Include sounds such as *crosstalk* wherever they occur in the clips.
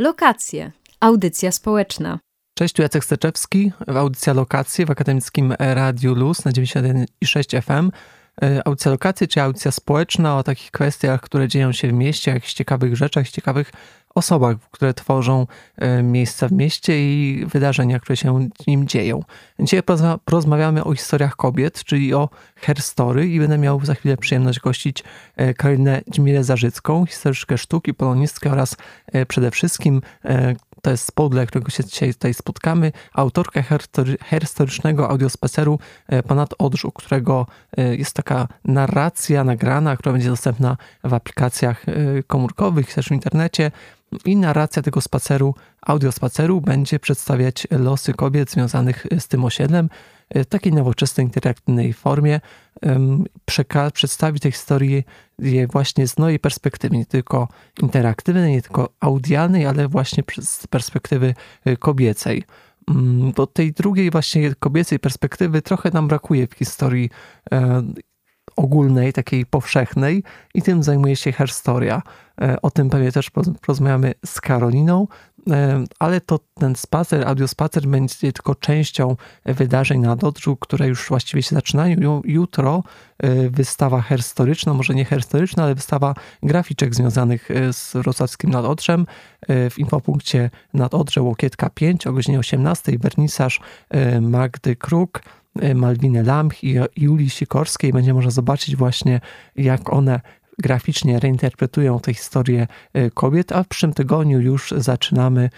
Lokacje. Audycja społeczna. Cześć, tu Jacek Steczewski, audycja Lokacje w akademickim Radiu Luz na 91,6 FM. E, audycja Lokacje, czyli audycja społeczna o takich kwestiach, które dzieją się w mieście, jakichś ciekawych rzeczach, ciekawych osobach, które tworzą e, miejsca w mieście i wydarzenia, które się nim dzieją. Dzisiaj porozmawiamy o historiach kobiet, czyli o herstory i będę miał za chwilę przyjemność gościć e, Karinę Dźmirę Zarzycką, historyczkę sztuki, polonistkę oraz przede wszystkim to jest spot, dla którego się dzisiaj tutaj spotkamy, autorkę herstorycznego audiospaceru Ponad Odrzu, którego jest taka narracja nagrana, która będzie dostępna w aplikacjach komórkowych, też w internecie, i narracja tego spaceru, audiospaceru będzie przedstawiać losy kobiet związanych z tym osiedlem takiej nowoczesnej, interaktywnej formie. Przeka- przedstawi tej historii je właśnie z nowej perspektywy, nie tylko interaktywnej, nie tylko audialnej, ale właśnie z perspektywy y, kobiecej. Mm, bo tej drugiej właśnie kobiecej perspektywy trochę nam brakuje w historii e, ogólnej, takiej powszechnej i tym zajmuje się herstoria. E, o tym pewnie też porozmawiamy z Karoliną, e, ale to ten spacer, audiospacer będzie tylko częścią wydarzeń na Dodżu, które już właściwie się zaczynają. Jutro e, wystawa herstoryczna, może nie herstoryczna, ale wystawa graficzek związanych z wrocławskim nadodrzem w infopunkcie nadodrze Łokietka 5 o godzinie 18. Wernisaż Magdy Kruk, Malwiny Lamch i Julii Sikorskiej. Będzie można zobaczyć właśnie, jak one graficznie reinterpretują tę historię y, kobiet, a w przyszłym tygodniu już zaczynamy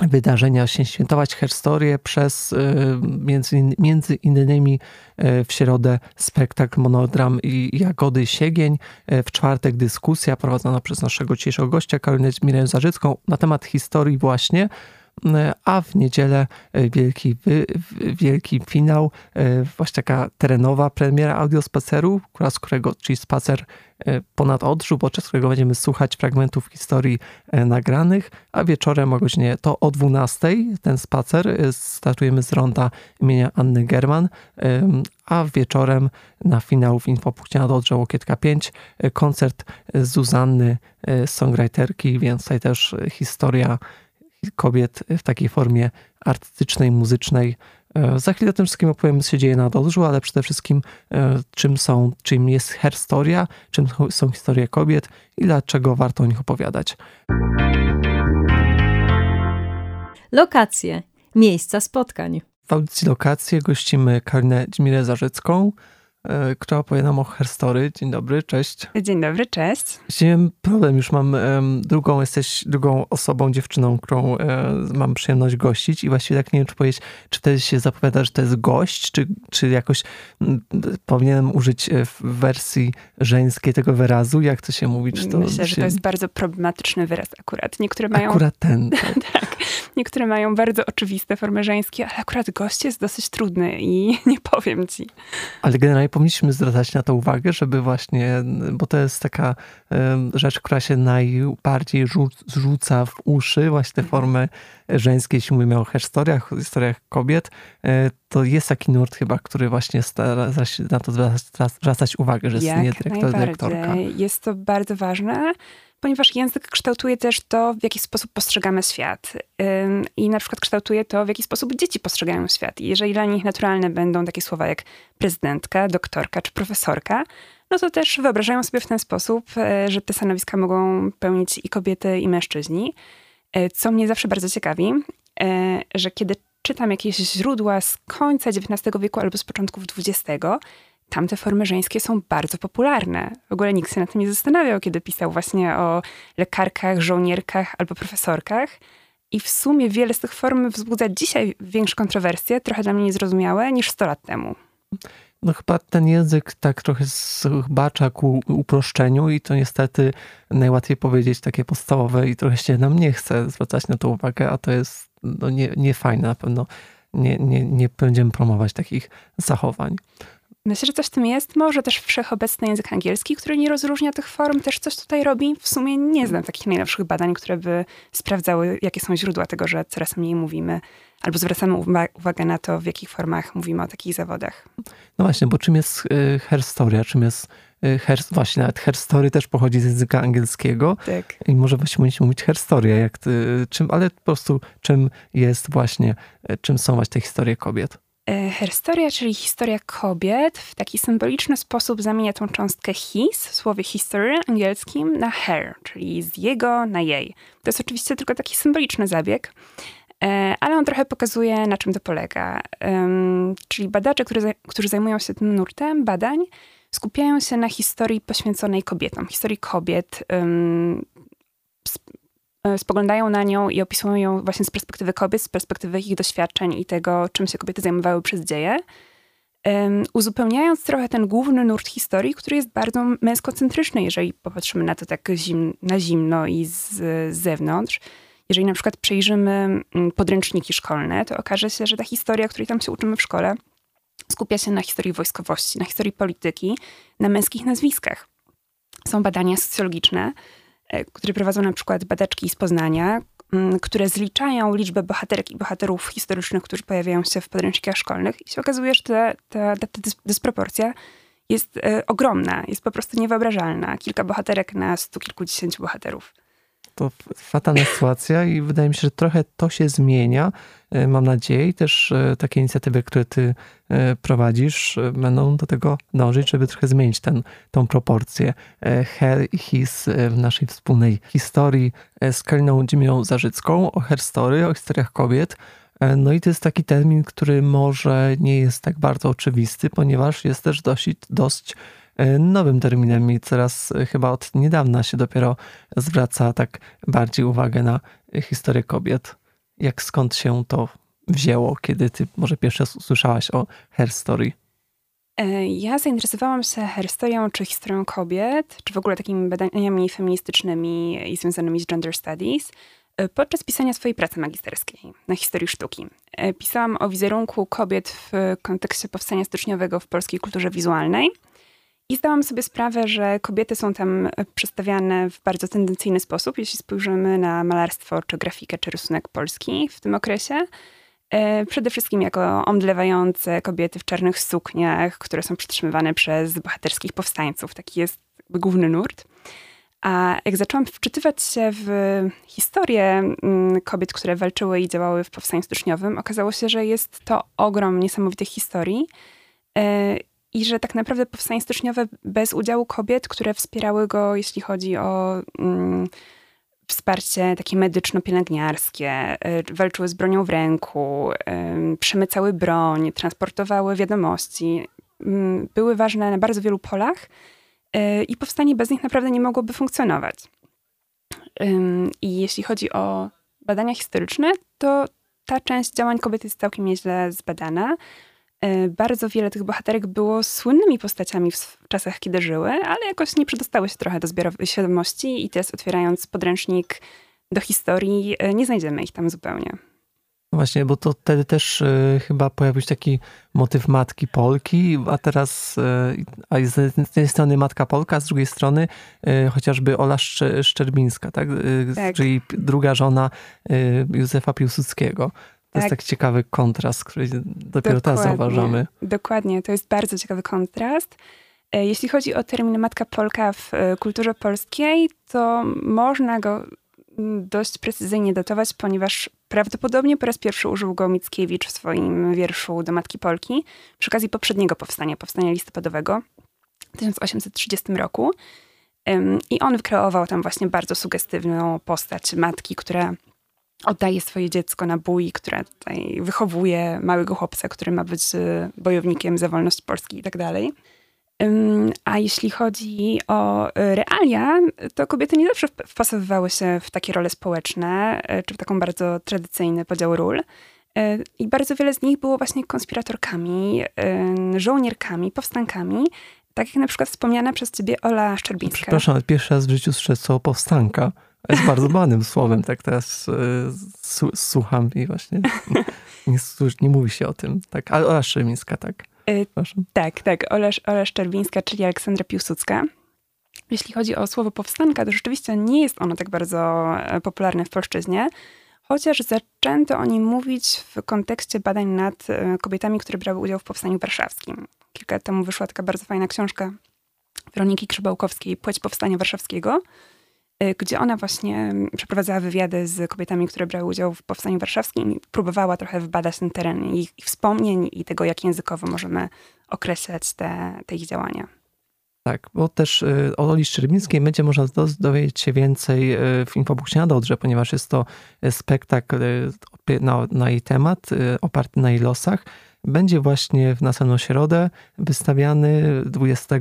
wydarzenia się świętować historię przez y, między, między innymi y, w środę spektakl monodram i Jagody Siegień, w czwartek dyskusja prowadzona przez naszego dzisiejszego gościa Karolinę Mirę Zarzycką na temat historii właśnie a w niedzielę e, wielki, wielki finał, e, właśnie taka terenowa premiera audiospaceru, z którego, czyli spacer ponad Odrzu, podczas którego będziemy słuchać fragmentów historii nagranych, a wieczorem o godzinie to o 12 ten spacer startujemy z ronda imienia Anny German, a wieczorem na finał w Infopunkcie nad Odrze Łokietka 5 koncert Zuzanny, songwriterki, więc tutaj też historia kobiet w takiej formie artystycznej, muzycznej. E, za chwilę o tym wszystkim opowiem, co się dzieje na Dodżu, ale przede wszystkim e, czym są, czym jest herstoria, czym są historie kobiet i dlaczego warto o nich opowiadać. Lokacje, miejsca spotkań. W audycji Lokacje gościmy Karinę Dźmirę Zarzycką, E, która opowie nam o herstory. Dzień dobry, cześć. Dzień dobry, cześć. Właściwie problem, już mam drugą, jesteś drugą osobą, dziewczyną, którą e, mam przyjemność gościć i właściwie tak nie wiem, czy powiedzieć, czy wtedy się zapowiada, że to jest gość, czy, czy jakoś powinienem użyć e, w wersji żeńskiej tego wyrazu, jak to się mówi? Czy to Myślę, się... że to jest bardzo problematyczny wyraz akurat. Niektóre mają... Akurat ten. *laughs* Tak. tak. Niektóre mają bardzo oczywiste formy żeńskie, ale akurat gość jest dosyć trudny i *laughs* nie powiem ci. Ale generalnie powinniśmy zwracać na to uwagę, żeby właśnie, bo to jest taka rzecz, która się najbardziej zrzuca w uszy, właśnie te mhm. formy żeńskie, jeśli mówimy o historiach, historiach kobiet, e, to jest taki nurt chyba, który właśnie stara się na to zwracać uwagę, że jest nie dyrektor, dyrektorka. Jest to bardzo ważne ponieważ język kształtuje też to, w jaki sposób postrzegamy świat. I na przykład kształtuje to, w jaki sposób dzieci postrzegają świat. I jeżeli dla nich naturalne będą takie słowa jak prezydentka, doktorka czy profesorka, no to też wyobrażają sobie w ten sposób, e, że te stanowiska mogą pełnić i kobiety, i mężczyźni. E, co mnie zawsze bardzo ciekawi, e, że kiedy czytam jakieś źródła z końca XIX wieku albo z początków XX, tamte formy żeńskie są bardzo popularne. W ogóle nikt się na tym nie zastanawiał, kiedy pisał właśnie o lekarkach, żołnierkach albo profesorkach. I w sumie wiele z tych form wzbudza dzisiaj większe kontrowersje, trochę dla mnie niezrozumiałe niż 100 lat temu. No chyba ten język tak trochę zbacza ku uproszczeniu i to niestety najłatwiej powiedzieć takie podstawowe i trochę się nam nie chce zwracać na to uwagę, a to jest no, nie, nie fajne na pewno. Nie, nie, nie będziemy promować takich zachowań. Myślę, że coś w tym jest. Może też wszechobecny język angielski, który nie rozróżnia tych form, też coś tutaj robi. W sumie nie znam takich najnowszych badań, które by sprawdzały, jakie są źródła tego, że coraz mniej mówimy, albo zwracamy uwagę na to, w jakich formach mówimy o takich zawodach. No właśnie, bo czym jest y, herstoria, czym jest her, właśnie nawet herstory też pochodzi z języka angielskiego. Tak. I może właśnie powinniśmy mówić herstoria, jak ty, czym, ale po prostu czym jest właśnie, czym są właśnie te historie kobiet. Herstoria, czyli historia kobiet, w taki symboliczny sposób zamienia tą cząstkę his w słowie history angielskim na her, czyli z jego na jej. To jest oczywiście tylko taki symboliczny zabieg, e, ale on trochę pokazuje, na czym to polega. Czyli badacze, którzy zajmują się tym nurtem badań, skupiają się na historii poświęconej kobietom, historii kobiet, E, spoglądają na nią i opisują ją właśnie z perspektywy kobiet, z perspektywy ich doświadczeń i tego, czym się kobiety zajmowały przez dzieje. Um, uzupełniając trochę ten główny nurt historii, który jest bardzo męskocentryczny, jeżeli popatrzymy na to tak zim, na zimno i z, z zewnątrz. Jeżeli na przykład przejrzymy mm, podręczniki szkolne, to okaże się, że ta historia, której tam się uczymy w szkole, skupia się na historii wojskowości, na historii polityki, na męskich nazwiskach. Są badania socjologiczne, E, które prowadzą na przykład badaczki z Poznania, mm, które zliczają liczbę bohaterek i bohaterów historycznych, którzy pojawiają się w podręcznikach szkolnych i się okazuje, że ta, ta, ta dysproporcja jest e, ogromna, jest po prostu niewyobrażalna. Kilka bohaterek na stu kilkudziesięciu bohaterów to fatalna sytuacja i wydaje mi się, że trochę to się zmienia. E, mam nadzieję i też e, takie inicjatywy, które ty e, prowadzisz, będą do tego dążyć, żeby trochę zmienić ten, tą proporcję. Her i his w naszej wspólnej historii z Kaliną Dzimią Zarzycką o herstory, o historiach kobiet. No i to jest taki termin, który może nie jest tak bardzo oczywisty, ponieważ jest też dość, dość nowym terminem i coraz e, chyba od niedawna się dopiero zwraca tak bardziej uwagę na historię kobiet. Jak skąd się to wzięło, kiedy ty może pierwszy raz usłyszałaś o Her Story? E, ja zainteresowałam się historią czy historią kobiet, czy w ogóle takimi badaniami feministycznymi i związanymi z gender studies podczas pisania swojej pracy magisterskiej na historii sztuki. Pisałam o wizerunku kobiet w kontekście powstania styczniowego w polskiej kulturze wizualnej – i zdałam sobie sprawę, że kobiety są tam przedstawiane w bardzo tendencyjny sposób, jeśli spojrzymy na malarstwo, czy grafikę, czy rysunek polski w tym okresie. E, przede wszystkim jako omdlewające kobiety w czarnych sukniach, które są przytrzymywane przez bohaterskich powstańców. Taki jest główny nurt. A jak zaczęłam wczytywać się w historię mm, kobiet, które walczyły i działały w powstaniu styczniowym, okazało się, że jest to ogrom niesamowitych historii e, i że tak naprawdę powstanie styczniowe bez udziału kobiet, które wspierały go, jeśli chodzi o mm, wsparcie takie medyczno-pielęgniarskie, y, walczyły z bronią w ręku, y, przemycały broń, transportowały wiadomości, y, były ważne na bardzo wielu polach y, i powstanie bez nich naprawdę nie mogłoby funkcjonować. I jeśli chodzi o badania historyczne, to ta część działań kobiet jest całkiem nieźle zbadana. E, bardzo wiele tych bohaterek było słynnymi postaciami w czasach, kiedy żyły, ale jakoś nie przedostały się trochę do zbiorowej świadomości i teraz otwierając podręcznik do historii, e, nie znajdziemy ich tam zupełnie. Właśnie, bo to wtedy też y, chyba pojawił się taki motyw matki Polki, a teraz a z jednej strony matka Polka, z drugiej strony chociażby Ola Szczerbińska, tak? tak? Czyli druga żona Józefa Piłsudskiego. To tak. jest taki ciekawy kontrast, który dopiero teraz zauważamy. Dokładnie, to jest bardzo ciekawy kontrast. E, jeśli chodzi o termin matka Polka w e, kulturze polskiej, to można go mm, dość precyzyjnie datować, ponieważ prawdopodobnie po raz pierwszy użył go Mickiewicz w swoim wierszu do Matki Polki przy okazji poprzedniego powstania, powstania listopadowego w 1830 roku. I on wykreował tam właśnie bardzo sugestywną postać matki, która oddaje swoje dziecko na bój, która tutaj wychowuje małego chłopca, który ma być y, bojownikiem za wolność Polski i tak dalej. A jeśli chodzi o y, realia, to kobiety nie zawsze wpasowywały się w takie role społeczne, y, czy w taką bardzo tradycyjny podział ról. I bardzo wiele z nich było właśnie konspiratorkami, żołnierkami, powstankami, tak jak na przykład wspomniana przez ciebie Ola Szczerbińska. Przepraszam, ale pierwszy raz w życiu słyszę słowo powstanka jest *laughs* bardzo banym słowem, tak teraz y, słucham i właśnie *laughs* nie, nie, mówi się o tym. Tak, ale Ola Szczerbińska, tak. Y, tak, tak. Ola, Ola Szczerbińska, czyli Aleksandra Piłsudska. Jeśli chodzi o słowo powstanka, to rzeczywiście nie jest ono tak bardzo e, popularne w polszczyźnie, chociaż zaczęto o nim mówić w kontekście badań nad kobietami, które brały udział w powstaniu warszawskim. Kilka lat temu wyszła taka bardzo fajna książka Weroniki Krzybałkowskiej Płeć Powstania Warszawskiego, gdzie ona właśnie przeprowadzała wywiady z kobietami, które brały udział w Powstaniu Warszawskim i próbowała trochę wbadać ten teren ich, ich wspomnień i tego, jak językowo możemy określać te, te ich działania. Tak, bo też y, o Oli Szczerbińskiej będzie można dowiedzieć się więcej y, w Infobuksie na Dodrze, ponieważ jest to spektakl na, na jej temat, oparty na jej losach będzie właśnie w następną środę wystawiany 20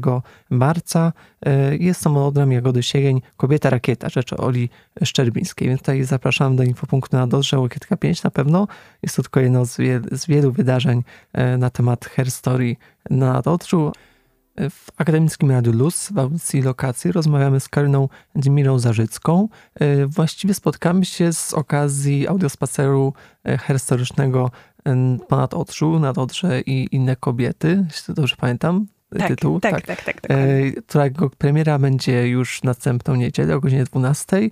marca. E, jest to monogram Jagody Sieleń, Kobieta Rakieta, rzecz Oli Szczerbińskiej. Więc tutaj zapraszam do infopunktu na Dodrze Łokietka 5 na pewno. Jest to tylko jedno z, z wielu wydarzeń e, na temat hair story na Dodrzu. W Akademickim Radiu Luz w audycji Lokacji rozmawiamy z Karyną Dmirą Zarzycką. E, właściwie spotkamy się z okazji audiospaceru herstorycznego Ponad Odrzu, Nad Odrze i inne kobiety, jeśli dobrze pamiętam tak, tytuł. Tak, tak, tak. tak, tak którego premiera będzie już następną niedzielę o godzinie 12.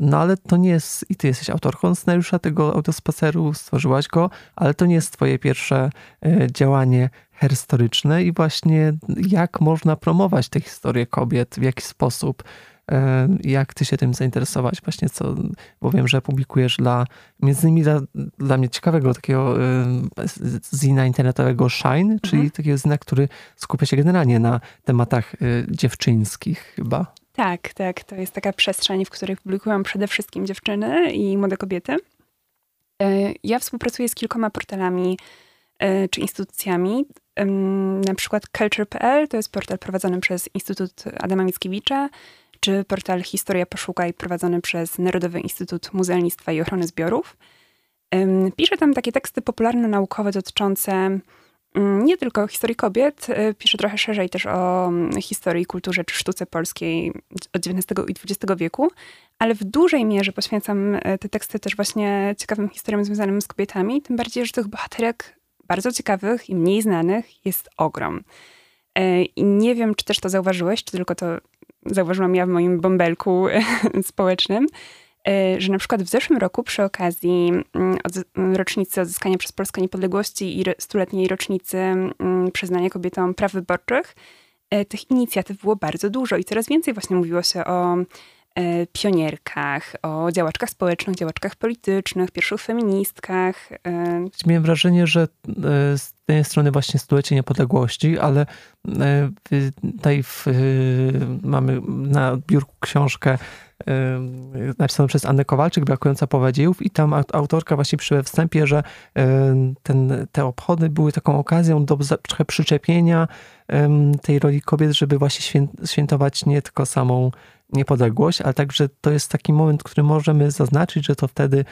No ale to nie jest, i ty jesteś autorką scenariusza tego autospaceru, stworzyłaś go, ale to nie jest twoje pierwsze e, działanie historyczne i właśnie jak można promować tę historię kobiet, w jaki sposób E, jak ty się tym zainteresować właśnie, co, bo wiem, że publikujesz dla, między innymi dla, dla mnie ciekawego takiego e, zina internetowego Shine, czyli mhm. takiego zina, który skupia się generalnie na tematach e, dziewczyńskich chyba. Tak, tak. To jest taka przestrzeń, w której publikują przede wszystkim dziewczyny i młode kobiety. Ja współpracuję z kilkoma portalami czy instytucjami. Na przykład Culture.pl to jest portal prowadzony przez Instytut Adama Mickiewicza czy portal Historia Poszukaj prowadzony przez Narodowy Instytut Muzealnictwa i Ochrony Zbiorów. Pisze tam takie teksty popularno-naukowe dotyczące mm, nie tylko historii kobiet, e, pisze trochę szerzej też o mm, historii, kulturze czy sztuce polskiej od XIX i XX wieku, ale w dużej mierze poświęcam e, te teksty też właśnie ciekawym historiom związanym z kobietami, tym bardziej, że tych bohaterek bardzo ciekawych i mniej znanych jest ogrom. E, I nie wiem, czy też to zauważyłeś, czy tylko to zauważyłam ja w moim bąbelku *laughs* społecznym, e, że na przykład w zeszłym roku przy okazji mm, rocznicy odzyskania przez Polskę niepodległości i stuletniej rocznicy mm, przyznania kobietom praw wyborczych, e, tych inicjatyw było bardzo dużo i coraz więcej właśnie mówiło się o pionierkach, o działaczkach społecznych, działaczkach politycznych, pierwszych feministkach. E, Miałem wrażenie, że e, z tej strony właśnie stulecie niepodległości, ale tutaj w, mamy na biurku książkę napisaną przez Annę Kowalczyk, Brakująca Powadziejów i tam autorka właśnie przy we wstępie, że ten, te obchody były taką okazją do trochę przyczepienia tej roli kobiet, żeby właśnie świętować nie tylko samą niepodległość, ale także to jest taki moment, który możemy zaznaczyć, że to wtedy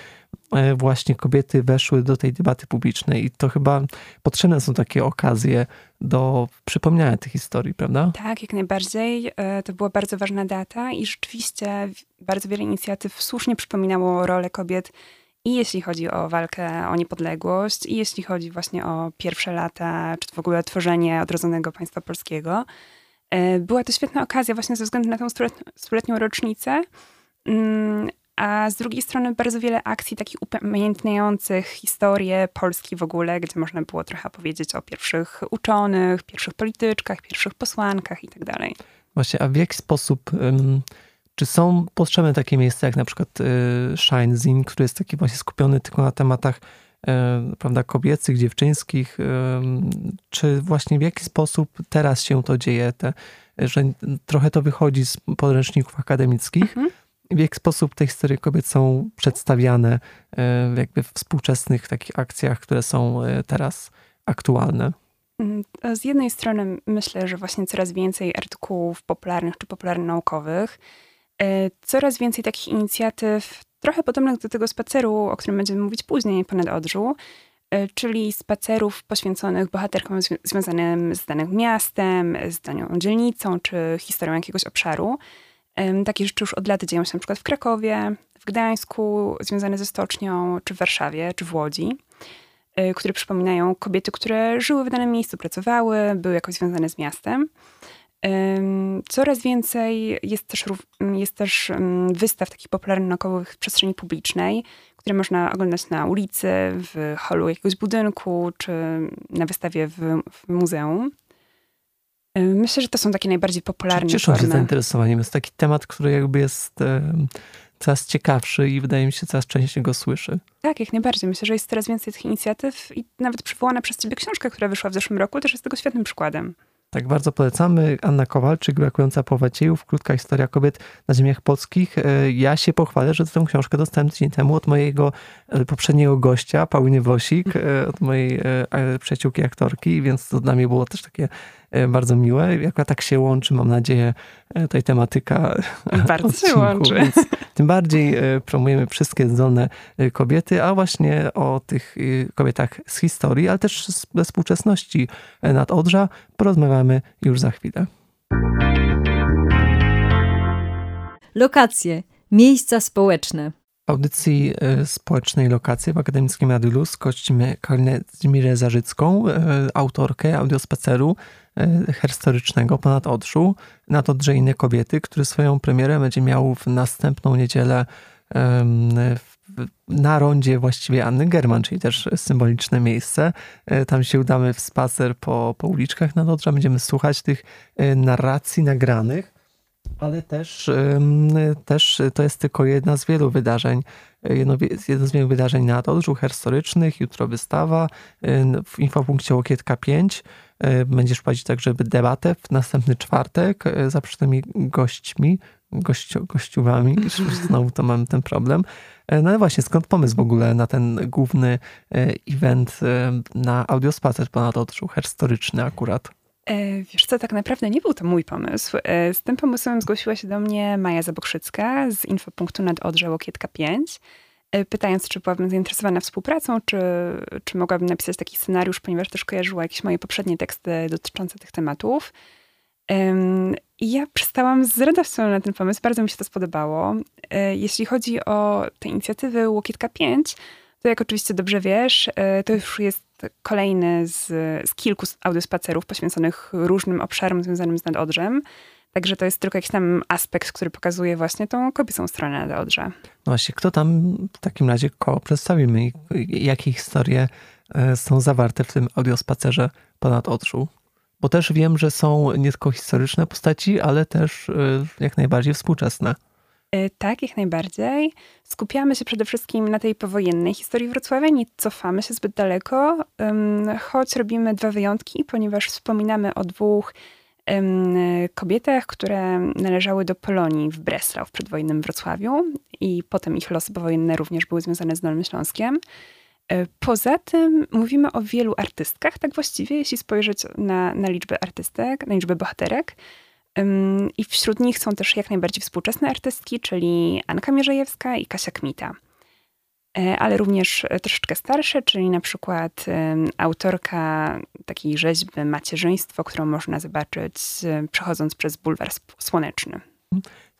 e, właśnie kobiety weszły do tej debaty publicznej i to chyba potrzebne są takie okazje do przypomniania tych historii, prawda? Tak, jak najbardziej. E, to była bardzo ważna data i rzeczywiście bardzo wiele inicjatyw słusznie przypominało rolę kobiet i jeśli chodzi o walkę o niepodległość, i jeśli chodzi właśnie o pierwsze lata, czy w ogóle tworzenie odrodzonego państwa polskiego. E, była to świetna okazja właśnie ze względu na tą stuletnią rocznicę, mm, a z drugiej strony bardzo wiele akcji takich upamiętniających historię Polski w ogóle, gdzie można było trochę powiedzieć o pierwszych uczonych, pierwszych polityczkach, pierwszych posłankach i tak dalej. Właśnie, a w jaki sposób, czy są potrzebne takie miejsca jak na przykład y, Shine Zin, który jest taki właśnie skupiony tylko na tematach prawda, kobiecych, dziewczyńskich, czy właśnie w jaki sposób teraz się to dzieje, te, że trochę to wychodzi z podręczników akademickich, mhm. w jaki sposób te historie kobiet są przedstawiane e, jakby w współczesnych takich akcjach, które są e, teraz aktualne? Mm, z jednej strony myślę, że właśnie coraz więcej artykułów popularnych czy popularno-naukowych, coraz więcej takich inicjatyw trochę podobnych do tego spaceru, o którym będziemy mówić później ponad Odrzu, e, czyli spacerów poświęconych bohaterkom związanym z danym miastem, z daną dzielnicą czy historią jakiegoś obszaru. Takie rzeczy już od lat dzieją się przykład w Krakowie, w Gdańsku, związane ze stocznią, czy w Warszawie, czy w Łodzi, e, które przypominają kobiety, które żyły w danym miejscu, pracowały, były jakoś związane z miastem. Coraz więcej jest też, jest też wystaw takich popularno-naukowych w przestrzeni publicznej, które można oglądać na ulicy, w holu jakiegoś budynku, czy na wystawie w, w muzeum. Myślę, że to są takie najbardziej popularne Cieszą się zainteresowaniem. Jest taki temat, który jakby jest coraz ciekawszy i wydaje mi się, coraz częściej go słyszy. Tak, jak najbardziej. Myślę, że jest coraz więcej tych inicjatyw i nawet przywołana przez ciebie książka, która wyszła w zeszłym roku, też jest tego świetnym przykładem. Tak, bardzo polecamy. Anna Kowalczyk, Brakująca połowa dziejów, krótka historia kobiet na ziemiach polskich. E, ja się pochwalę, że tę książkę dostałem tydzień temu od mojego e, poprzedniego gościa, Pauliny Wosik, e, od mojej przyjaciółki aktorki, więc to dla mnie było też takie bardzo miłe. Jak tak się łączy, mam nadzieję, e, tej tematyka Bardzo odcinku, się łączy. Więc tym bardziej e, promujemy wszystkie zdolne kobiety, a właśnie o tych kobietach z historii, ale też ze współczesności nad Odrza porozmawiamy już za chwilę. Lokacje, miejsca społeczne. W audycji społecznej lokacji w Akademickim Radiu Luz gościmy Kalinę Zarzycką, autorkę audiospaceru E, historycznego ponad Odrzu, nad Odrze inne kobiety, który swoją premierę będzie miał w następną niedzielę na rondzie właściwie Anny German, czyli też symboliczne miejsce. E, tam się udamy w spacer po, po uliczkach nad Odrza, będziemy słuchać tych e, narracji nagranych, ale też, też to jest tylko jedna z wielu wydarzeń, jedno, jedno z wielu wydarzeń na Odrzu historycznych, jutro wystawa w infopunkcie Łokietka 5, E, będziesz prowadzić także debatę w następny czwartek e, za przytomnymi gośćmi, gościu, gościuwami. *laughs* Znowu to mam ten problem. E, no ale właśnie, skąd pomysł w ogóle na ten główny event na audiospacer ponad odczuł historyczny akurat? Wiesz co, tak naprawdę nie był to mój pomysł. Z tym pomysłem zgłosiła się do mnie Maja Zabokrzycka z infopunktu nad Odrze Łokietka 5. E, pytając, czy byłabym zainteresowana współpracą, czy, czy mogłabym napisać taki scenariusz, ponieważ też kojarzyła jakieś moje poprzednie teksty dotyczące tych tematów. I ja przystałam z radością na ten pomysł, bardzo mi się to spodobało. E, jeśli chodzi o te inicjatywy Łokietka 5, to jak oczywiście dobrze wiesz, e, to już jest kolejny z, z kilku audiospacerów poświęconych różnym obszarom związanym z Nadodrzem. Także to jest tylko jakiś tam aspekt, który pokazuje właśnie tą kobiecą stronę Nadodrza. No właśnie, kto tam w takim razie koło przedstawimy? Jakie historie e, są zawarte w tym audiospacerze ponad Odrzu? Bo też wiem, że są nie tylko historyczne postaci, ale też e, jak najbardziej współczesne. E, tak, jak najbardziej. Skupiamy się przede wszystkim na tej powojennej historii Wrocławia, nie cofamy się zbyt daleko, choć robimy dwa wyjątki, ponieważ wspominamy o dwóch kobietach, które należały do Polonii w Breslau w przedwojennym Wrocławiu i potem ich losy powojenny również były związane z Dolnym Śląskiem. E, poza tym mówimy o wielu artystkach, tak właściwie, jeśli spojrzeć na, na liczbę artystek, na liczbę bohaterek. I wśród nich są też jak najbardziej współczesne artystki, czyli Anka Mierzejewska i Kasia Kmita. E, ale również troszeczkę starsze, czyli na przykład autorka takiej rzeźby Macierzyństwo, którą można zobaczyć przechodząc przez bulwar słoneczny.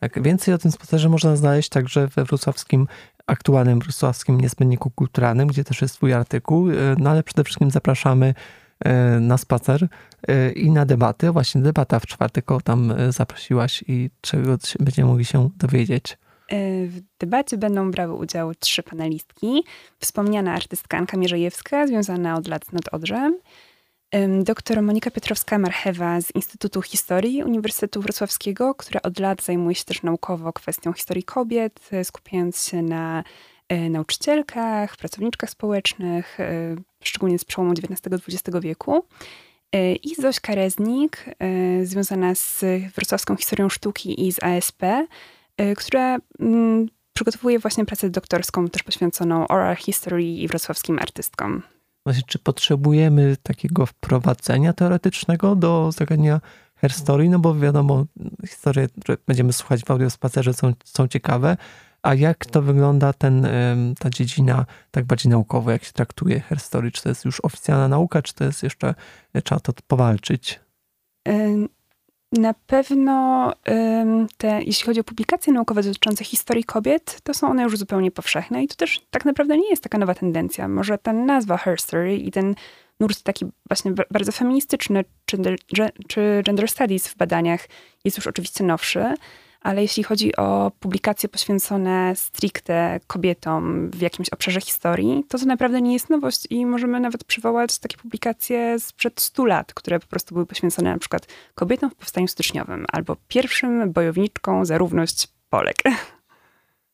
Tak, więcej o tym spacerze można znaleźć także we wrocławskim, aktualnym wrocławskim niezbędniku kulturalnym, gdzie też jest twój artykuł, e, no ale przede wszystkim zapraszamy e, na spacer i na debatę. Właśnie debata w czwartek tam zaprosiłaś i czego będziemy mogli się dowiedzieć. E, w debacie będą brały udział trzy panelistki. Wspomniana artystka Anka Mierzejewska, związana od lat z Nadodrzem, doktor Monika Piotrowska-Marchewa z Instytutu Historii Uniwersytetu Wrocławskiego, która od lat zajmuje się też naukowo kwestią historii kobiet, e, skupiając się na e, nauczycielkach, pracowniczkach społecznych, szczególnie z przełomu XIX-XX wieku. I Zośka Reznik, związana z wrocławską historią sztuki i z ASP, Y, która mm, przygotowuje właśnie pracę doktorską, też poświęconą oral history i wrocławskim artystkom. Właśnie, czy potrzebujemy takiego wprowadzenia teoretycznego do zagadnienia herstory? No bo wiadomo, historie, które będziemy słuchać w audiospacerze są, są ciekawe, a jak to wygląda ten, ta dziedzina tak bardziej naukowo, jak się traktuje herstory? Czy to jest już oficjalna nauka, czy to jest jeszcze, trzeba to powalczyć? Y, na pewno te, jeśli chodzi o publikacje naukowe dotyczące historii kobiet, to są one już zupełnie powszechne i to też tak naprawdę nie jest taka nowa tendencja. Może ta nazwa Herstory i ten nurt taki właśnie bardzo feministyczny, czy, czy gender studies w badaniach jest już oczywiście nowszy, ale jeśli chodzi o publikacje poświęcone stricte kobietom w jakimś obszarze historii, to to naprawdę nie jest nowość i możemy nawet przywołać takie publikacje sprzed 100 lat, które po prostu były poświęcone na przykład kobietom w powstaniu styczniowym albo pierwszym bojowniczką za równość Polek.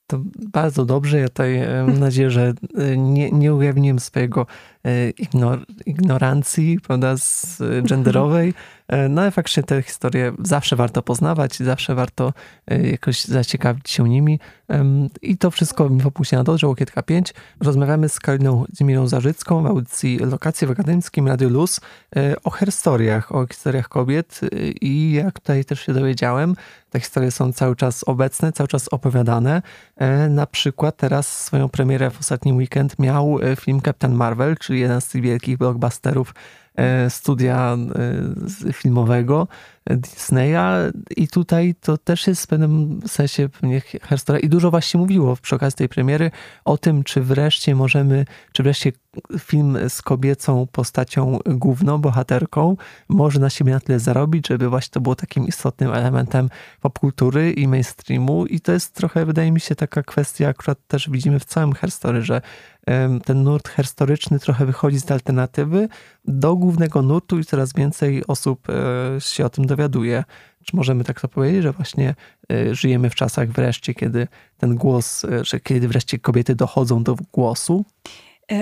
To bardzo dobrze. Ja tutaj mam nadzieję, że e, nie, nie ujawniłem swojego e, ignor, ignorancji prawda, z *laughs* genderowej. E, no faktycznie te historie zawsze warto poznawać, zawsze warto jakoś zaciekawić się nimi. I to wszystko w Infopusie na Dodrze, Łokietka 5. Rozmawiamy z Kaliną Zimilą Zarzycką w audycji Lokacji w Akademickim Radio Luz o historiach, o historiach kobiet i jak tutaj też się dowiedziałem, te historie są cały czas obecne, cały czas opowiadane. E, na przykład teraz swoją premierę w ostatni weekend miał e, film Captain Marvel, czyli jeden z tych wielkich blockbusterów e, studia filmowego. Disneya i tutaj to też jest w pewnym sensie pewnie historia i dużo właśnie mówiło przy okazji tej premiery o tym, czy wreszcie możemy, czy wreszcie film z kobiecą postacią główną, bohaterką może na siebie na tyle zarobić, żeby właśnie to było takim istotnym elementem popkultury i mainstreamu i to jest trochę, wydaje mi się, taka kwestia, akurat też widzimy w całym herstory, że ten nurt historyczny trochę wychodzi z alternatywy do głównego nurtu i coraz więcej osób e, się o tym dowiaduje. Czy możemy tak to powiedzieć, że właśnie e, żyjemy w czasach wreszcie, kiedy ten głos, e, że kiedy wreszcie kobiety dochodzą do głosu?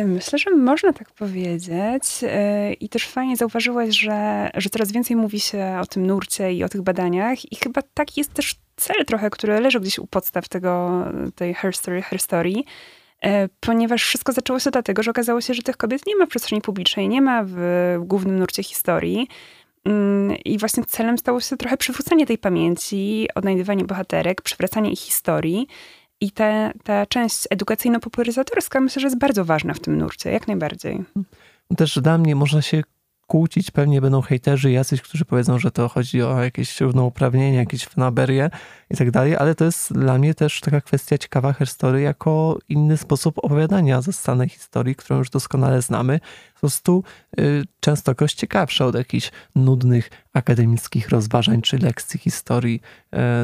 Myślę, że można tak powiedzieć. I też fajnie zauważyłaś, że, że coraz więcej mówi się o tym nurcie i o tych badaniach. I chyba tak jest też cel trochę, który leży gdzieś u podstaw tego, tej Her Story, Her Story E, ponieważ wszystko zaczęło się dlatego, że okazało się, że tych kobiet nie ma w przestrzeni publicznej, nie ma w głównym nurcie historii. Mm, I właśnie celem stało się trochę przywrócenie tej pamięci, odnajdywanie bohaterek, przywracanie ich historii. I ta, ta część edukacyjno-popularyzatorska myślę, że jest bardzo ważna w tym nurcie, jak najbardziej. Też dla mnie można się kłócić. Pewnie będą hejterzy jacyś, którzy powiedzą, że to chodzi o jakieś równouprawnienie, jakieś fanaberie i tak dalej, ale to jest dla mnie też taka kwestia ciekawa herstory jako inny sposób opowiadania zastanej historii, którą już doskonale znamy. Po prostu y, częstokroć ciekawsza od jakichś nudnych akademickich rozważań czy lekcji historii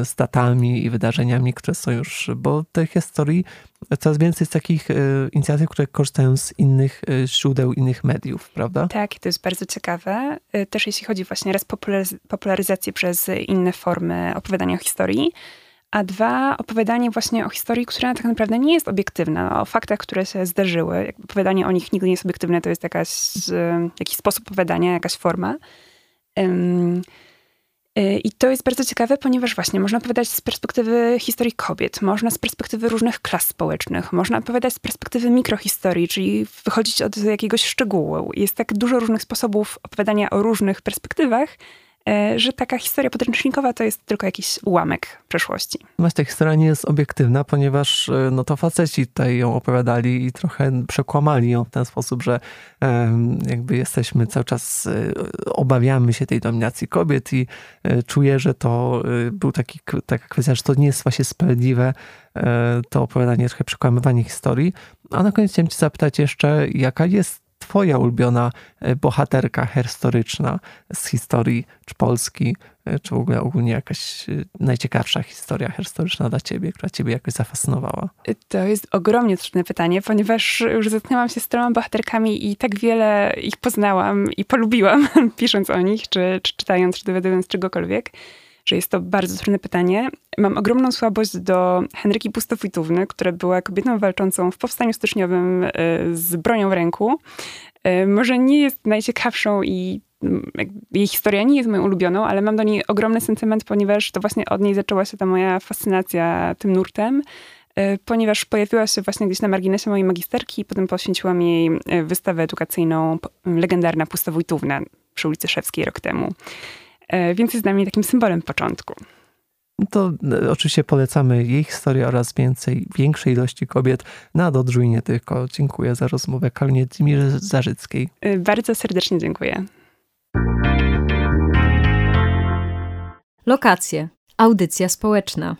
y, z datami i wydarzeniami, które są już, bo tej historii coraz więcej jest takich y, inicjatyw, które korzystają z innych y, źródeł, innych mediów, prawda? Tak, to jest bardzo ciekawe. Też jeśli chodzi właśnie raz popularyzację przez inne formy opowiadania o historii, a dwa, opowiadanie właśnie o historii, która tak naprawdę nie jest obiektywna, o faktach, które się zdarzyły. Opowiadanie o nich nigdy nie jest obiektywne, to jest jakaś, jakiś sposób opowiadania, jakaś forma. I to jest bardzo ciekawe, ponieważ właśnie można opowiadać z perspektywy historii kobiet, można z perspektywy różnych klas społecznych, można opowiadać z perspektywy mikrohistorii, czyli wychodzić od jakiegoś szczegółu. Jest tak dużo różnych sposobów opowiadania o różnych perspektywach, że taka historia podręcznikowa to jest tylko jakiś ułamek przeszłości. Natomiast ta historia nie jest obiektywna, ponieważ e, no to faceci tutaj ją opowiadali i trochę przekłamali ją w ten sposób, że jakby jesteśmy cały czas, e, obawiamy się tej dominacji kobiet i czuję, że to był taki, taka kwestia, że to nie jest właśnie sprawiedliwe, to opowiadanie, trochę przekłamywanie historii. A na koniec chciałem cię zapytać jeszcze, jaka jest twoja ulubiona e, bohaterka historyczna z historii czy Polski, e, czy w ogóle ogólnie jakaś e, najciekawsza historia historyczna dla ciebie, która ciebie jakoś zafascynowała? To jest ogromnie trudne pytanie, ponieważ już zetknęłam się z troma bohaterkami i tak wiele ich poznałam i polubiłam, *laughs* pisząc o nich, czy, czy czytając, czy dowiadując czegokolwiek że jest to bardzo trudne pytanie. Mam ogromną słabość do Henryki Pustowitówny, która była kobietą walczącą w powstaniu styczniowym e, z bronią w ręku. E, może nie jest najciekawszą i mm, jej historia nie jest moją ulubioną, ale mam do niej ogromny sentyment, ponieważ to właśnie od niej zaczęła się ta moja fascynacja tym nurtem e, ponieważ pojawiła się właśnie gdzieś na marginesie mojej magisterki i potem poświęciłam jej wystawę edukacyjną Legendarna Pusta Wójtówna przy ulicy Szewskiej rok temu. E, więc jest dla mnie takim symbolem początku. No to e, oczywiście polecamy jej historię oraz więcej, większej ilości kobiet na Dodrzu i nie tylko. Dziękuję za rozmowę Karolinie Dzimirze Zarzyckiej. E, bardzo serdecznie dziękuję. Lokacje. Audycja społeczna.